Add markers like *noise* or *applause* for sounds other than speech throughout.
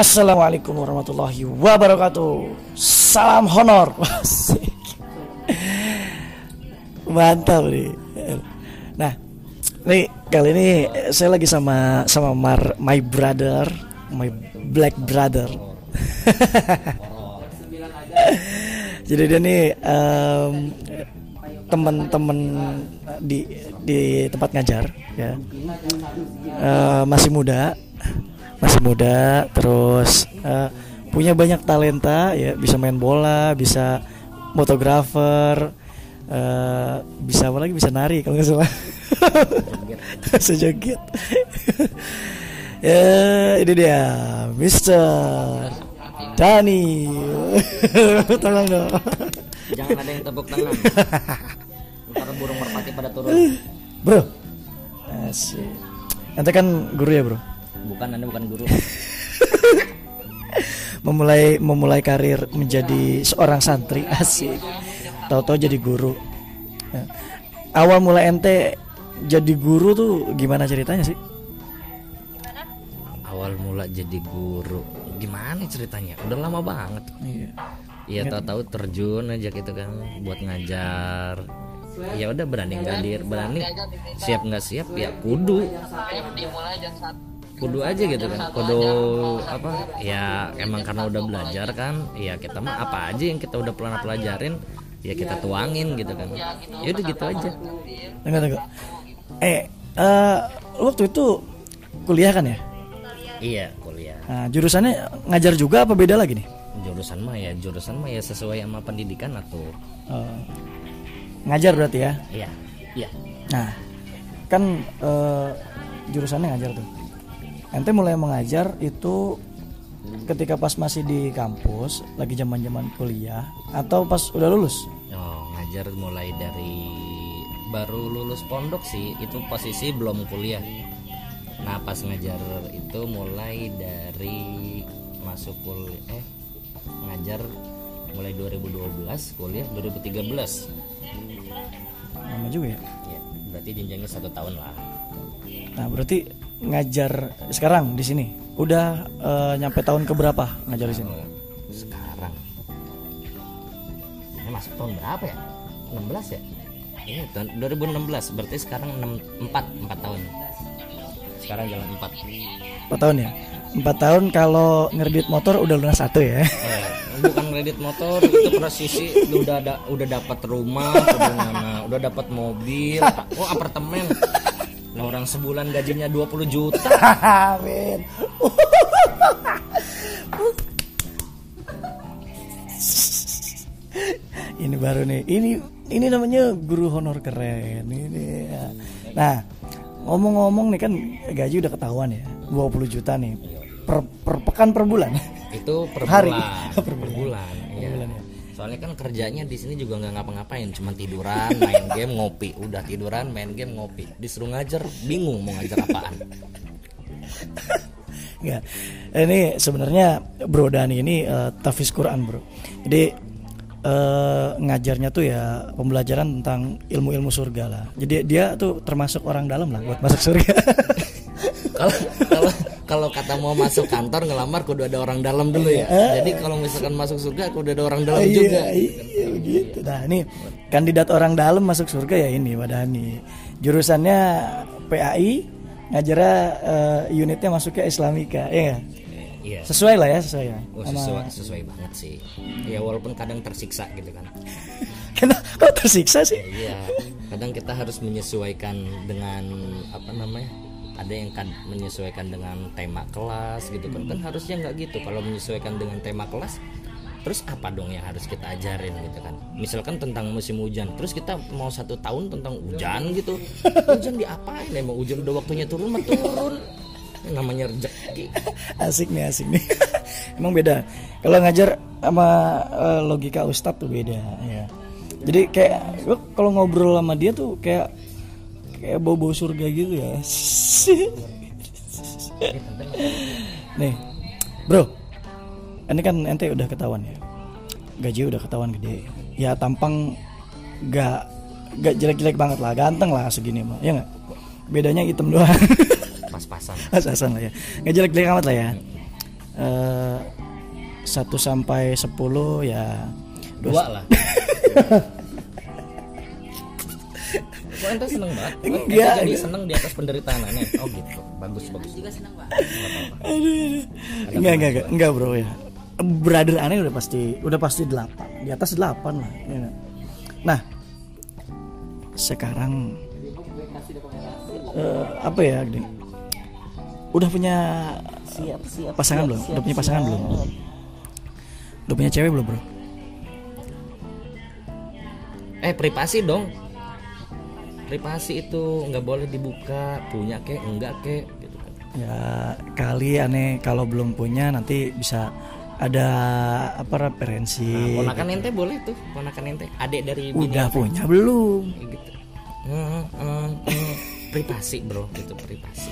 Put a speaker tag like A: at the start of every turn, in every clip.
A: Assalamualaikum warahmatullahi wabarakatuh. Salam honor. *laughs* Mantap nih. Nah, nih kali ini saya lagi sama sama Mar, my brother, my black brother. *laughs* Jadi dia nih um, teman-teman di di tempat ngajar ya uh, masih muda masih muda terus uh, punya banyak talenta ya bisa main bola bisa fotografer uh, bisa apa lagi bisa nari kalau nggak salah. Bisa joget. *laughs* Ya ini dia Mister Dani. *laughs* Tolong dong.
B: Jangan ada yang tepuk tangan. Ntar burung merpati pada turun.
A: Bro. Asik. Nanti kan guru ya bro
B: bukan anda bukan guru. *laughs*
A: Memulai memulai karir menjadi seorang santri asik. Tahu-tahu jadi guru. Nah, awal mulai ente jadi guru tuh gimana ceritanya sih?
B: Awal mula jadi guru. Gimana ceritanya? Udah lama banget.
A: Iya.
B: Iya tahu-tahu terjun aja gitu kan buat ngajar. Ya udah berani nggak dir, berani. Siap nggak siap ya kudu. Kudu aja gitu kan. Kudu apa? Ya emang karena udah belajar kan. Ya kita mah apa aja yang kita udah pernah pelajarin ya kita tuangin gitu kan. Ya udah gitu aja.
A: tunggu tunggu eh eh, waktu itu kuliah kan ya
B: Iya kuliah.
A: nah, jurusannya ngajar juga apa beda lagi nih
B: Jurusan mah ya jurusan mah ya sesuai sama pendidikan atau
A: Oh, ngajar berarti ya
B: iya iya
A: Nah, kan eh, jurusannya ngajar tuh. Ente mulai mengajar itu ketika pas masih di kampus, lagi zaman-zaman kuliah, atau pas udah lulus?
B: Oh, ngajar mulai dari baru lulus pondok sih, itu posisi belum kuliah. Nah, pas ngajar itu mulai dari masuk kuliah eh ngajar mulai 2012, kuliah 2013.
A: Lama juga ya.
B: Ya, berarti jenjangnya satu tahun lah.
A: Nah, berarti ngajar sekarang di sini udah eh, nyampe tahun keberapa ngajar di sini?
B: Sekarang ini masuk tahun berapa ya? 16 ya? Ini tahun 2016, berarti sekarang 6, 4, 4 tahun. Sekarang jalan 4.
A: Empat tahun ya? Empat tahun kalau ngeredit motor udah lunas satu ya?
B: Eh, bukan kredit motor itu presisi udah ada udah dapat rumah udah dapat mobil oh apartemen nah orang sebulan gajinya 20 juta *laughs*
A: Amin. ini baru nih. Ini ini namanya guru honor keren. Ini. ya. Nah, ngomong-ngomong nih kan gaji udah ketahuan ya. 20 juta nih. Per, per pekan per bulan.
B: itu per
A: Hari.
B: bulan
A: Per *laughs*
B: per
A: bulan.
B: bulan, iya.
A: bulan ya.
B: Soalnya kan kerjanya di sini juga nggak ngapa-ngapain cuma tiduran main game ngopi udah tiduran main game ngopi disuruh ngajar bingung mau ngajar apaan
A: Enggak. Ini sebenarnya Bro Dani ini eh, tafiz Quran, Bro. Jadi eh, ngajarnya tuh ya pembelajaran tentang ilmu-ilmu surga lah. Jadi dia tuh termasuk orang dalam lah buat masuk surga.
B: kalau kalau kalau kata mau masuk kantor ngelamar kudu ada orang dalam dulu ya jadi kalau misalkan masuk surga kudu ada orang dalam juga
A: iya, begitu. Nah, ini kandidat orang dalam masuk surga ya ini Pak Dani. Jurusannya PAI, ngajarnya eh, unitnya masuknya Islamika, ya nggak?
B: iya
A: Sesuai lah ya, sesuai ya.
B: Oh, sesuai sesuai banget sih ya walaupun kadang tersiksa gitu kan *laughs*
A: Kenapa kok tersiksa sih?
B: iya kadang kita harus menyesuaikan dengan apa namanya ada yang kan menyesuaikan dengan tema kelas gitu kan. Kan harusnya nggak gitu. Kalau menyesuaikan dengan tema kelas terus apa dong yang harus kita ajarin gitu kan? Misalkan tentang musim hujan terus kita mau satu tahun tentang hujan gitu. Hujan diapain? Emang hujan udah waktunya turun mah turun. Namanya rezeki. *laughs*
A: Asik nih asik nih. *laughs* Emang beda. Kalau ngajar sama eh, logika ustadz tuh beda ya. Jadi kayak kalau ngobrol sama dia tuh kayak kayak bau bau surga gitu ya. Nih bro. Ini kan ente udah ketahuan ya. Gaji udah ketahuan gede. Ya tampang gak gak jelek-jelek banget lah. Ganteng lah segini mah. Ya nggak? Bedanya hitam doang.
B: Pas-pasan. *laughs*
A: Pas-pasan lah ya. Nggak jelek-jelek amat lah ya. Eh, 1 sampai 10 ya.
B: Dua lah *laughs* Kok ente seneng banget?
A: Enggak,
B: jadi
A: enggak.
B: seneng di atas penderitaan aneh. Oh gitu, bagus bagus.
C: juga senang pak
A: Enggak, enggak, enggak, enggak bro ya. Brother aneh udah pasti udah pasti 8. Di atas 8 lah. ya nggak? Nah, sekarang eh, apa ya, Gede? Udah punya
C: siap siap
A: pasangan belum? Udah punya pasangan belum? Udah punya cewek belum, Bro?
B: Eh privasi dong. Privasi itu nggak boleh dibuka, punya kek, enggak kek, gitu kan.
A: Ya, kali aneh kalau belum punya nanti bisa ada apa referensi.
B: Nah, ponakan ente boleh tuh, ponakan ente, adik dari bini
A: Udah punya belum?
B: gitu. Hmm, hmm, hmm. privasi bro, gitu privasi.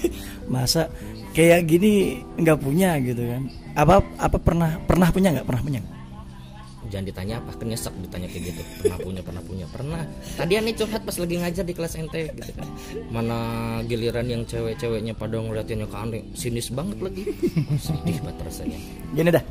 B: *laughs*
A: masa kayak gini nggak punya gitu kan apa apa pernah pernah punya nggak pernah punya nggak?
B: Jangan ditanya apa, kan nyesek ditanya kayak gitu. Pernah punya, pernah punya, pernah. Tadi aneh curhat pas lagi ngajar di kelas ente gitu kan. Mana giliran yang cewek-ceweknya pada ngeliatinnya ke aneh, sinis banget lagi. Sedih banget rasanya.
A: gini dah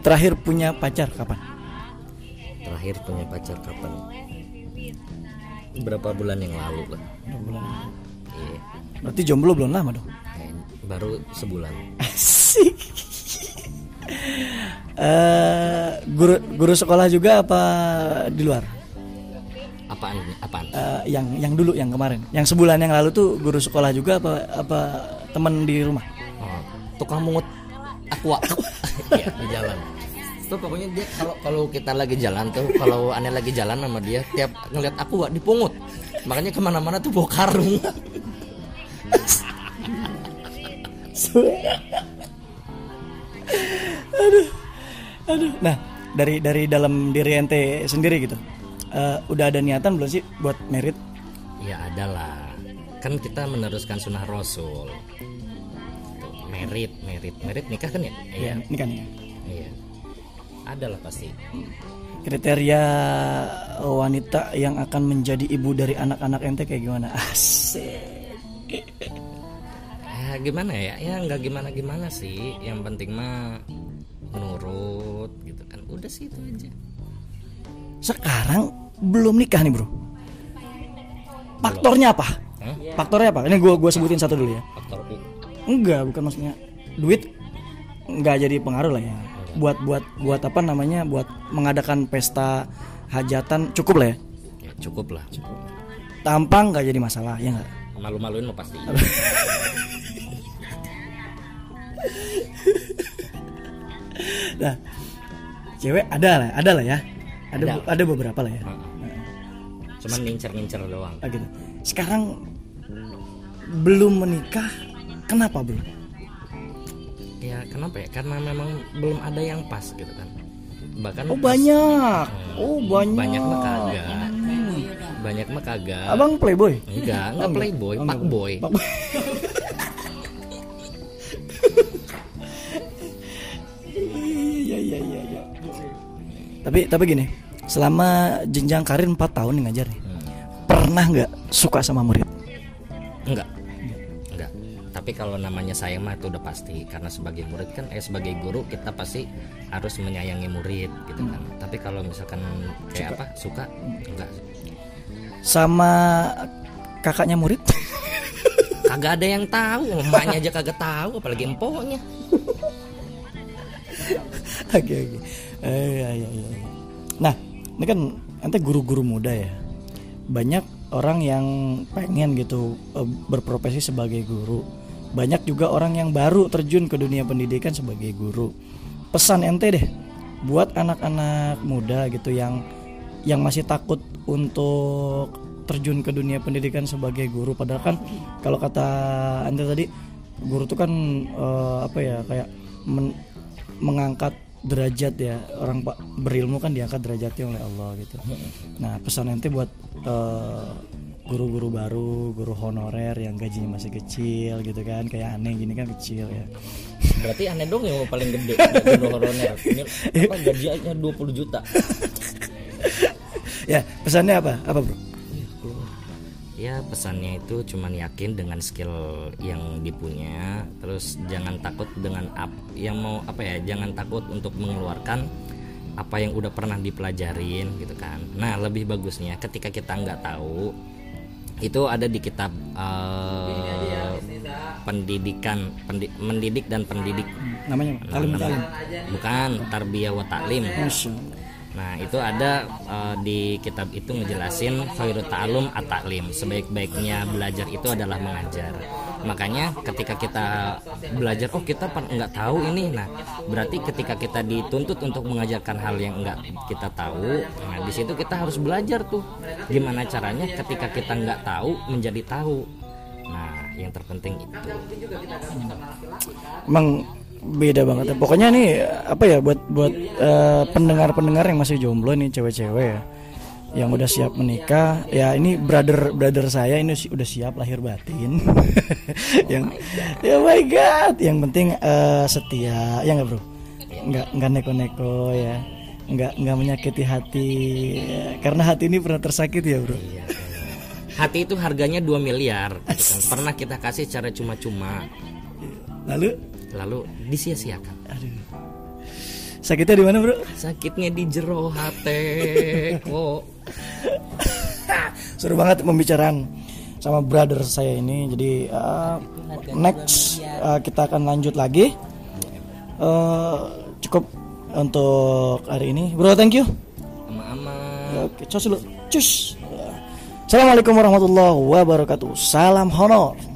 A: terakhir punya pacar kapan
B: Terakhir punya pacar kapan? Berapa bulan yang lalu lah. Iya.
A: berarti jomblo belum lama dong
B: Eh, baru sebulan.
A: asik Eh, guru guru sekolah juga apa di luar?
B: Apaan? Apaan?
A: Eh, yang yang dulu yang kemarin. Yang sebulan yang lalu tuh guru sekolah juga apa apa teman di rumah?
B: Oh, tukang mungut *laughs* aqua. Iya di jalan. Tuh pokoknya dia kalau kalau kita lagi jalan tuh kalau aneh lagi jalan sama dia tiap ngeliat aqua dipungut. Makanya ke mana-mana tuh bawa karung.
A: Aduh. Nah, dari dari dalam diri ente sendiri gitu. eh, udah ada niatan belum sih buat merit?
B: ya ada lah kan kita meneruskan sunnah rasul merit merit merit nikah kan ya iya
A: Ini kan ya.
B: iya ada lah pasti
A: Kriteria wanita yang akan menjadi ibu dari anak-anak ente kayak gimana? *laughs* Asik.
B: ya gimana ya ya nggak gimana gimana sih yang penting mah menurut gitu kan udah sih itu aja
A: Sekarang belum nikah nih, Bro. Faktornya apa?
B: Hah?
A: Faktornya apa? Ini gua gua sebutin satu dulu ya.
B: faktor U
A: Enggak, bukan maksudnya duit enggak jadi pengaruh lah ya. Buat buat buat apa namanya? Buat mengadakan pesta hajatan cukup lah ya.
B: ya cukup lah
A: Tampang nggak jadi masalah, ya enggak?
B: malu-maluin mau pasti *laughs*
A: Nah, cewek ada lah, ada lah ya. Ada
B: Ada.
A: ada beberapa lah ya.
B: cuman ngincer-ngincer doang
A: Ah, gitu. Sekarang belum menikah, kenapa belum?
B: ya kenapa ya karena memang belum ada yang pas gitu kan bahkan
A: Oh
B: pas-
A: banyak, oh banyak.
B: banyak mah kagak banyak mah kagak
A: Abang playboy?
B: enggak enggak playboy pak boy *laughs*
A: Tapi tapi gini, selama jenjang karir 4 tahun nih ngajar nih. Pernah nggak suka sama murid?
B: enggak enggak tapi kalau namanya sayang mah itu udah pasti. Karena sebagai murid kan eh sebagai guru kita pasti harus menyayangi murid gitu kan. Tapi kalau misalkan kayak apa? Suka? Enggak
A: Sama kakaknya murid?
B: kagak ada yang tahu. Emaknya aja kagak tahu apalagi empoknya *laughs* *laughs*
A: Oke oke. Eh, iya, iya, iya. Nah, ini kan ente guru-guru muda ya. Banyak orang yang pengen gitu eh, berprofesi sebagai guru. Banyak juga orang yang baru terjun ke dunia pendidikan sebagai guru. Pesan ente deh buat anak-anak muda gitu yang yang masih takut untuk terjun ke dunia pendidikan sebagai guru padahal kan kalau kata ente tadi guru tuh kan eh, apa ya kayak men- mengangkat derajat ya orang pak berilmu kan diangkat derajatnya oleh Allah gitu. Nah pesan nanti buat eh, guru-guru baru, guru honorer yang gajinya masih kecil gitu kan, kayak aneh gini kan kecil ya.
B: berarti aneh dong yang paling gede guru honorer ini apa gajinya 20 juta *laughs*
A: ya pesannya apa? Apa bro?
B: Ya pesannya itu cuman yakin dengan skill yang dipunya. Terus jangan takut dengan up yang mau apa ya jangan takut untuk mengeluarkan apa yang udah pernah dipelajarin gitu kan. Nah lebih bagusnya ketika kita nggak tahu itu ada di kitab uh, pendidikan pendi, mendidik dan pendidik.
A: Namanya talim talim
B: bukan tarbiyah wa taklim Nah itu ada uh, di kitab itu ngejelasin khairut ta'alum at-ta'lim. Sebaik-baiknya belajar itu adalah mengajar. Makanya ketika kita belajar Oh kita nggak tahu ini. Nah berarti ketika kita dituntut untuk mengajarkan hal yang nggak kita tahu Nah di situ kita harus belajar tuh. Gimana caranya ketika kita nggak tahu menjadi tahu? Nah yang terpenting itu.
A: Emang beda banget. Ya. Pokoknya nih apa ya buat buat uh, pendengar-pendengar yang masih jomblo nih cewek-cewek ya yang udah siap menikah ya ini brother brother saya ini udah siap lahir batin. *laughs* Yang ya my god. Yang penting uh, setia. Ya nggak bro? Nggak nggak neko-neko ya. Nggak nggak menyakiti hati. Ya. karena hati ini pernah tersakiti ya bro? Iya,
B: hati itu harganya 2 miliar gitu kan. *laughs* pernah kita kasih cara cuma-cuma.
A: Lalu
B: lalu disia-siakan.
A: Aduh. Sakitnya di mana, Bro?
B: Sakitnya di jero hati kok. *laughs*
A: Seru banget pembicaraan sama brother saya ini. Jadi uh, next uh, kita akan lanjut lagi. Uh, cukup untuk hari ini. Bro, thank you.
B: Ama-ama.
A: Oke, cus dulu. Cus. Assalamualaikum warahmatullahi wabarakatuh. Salam honor.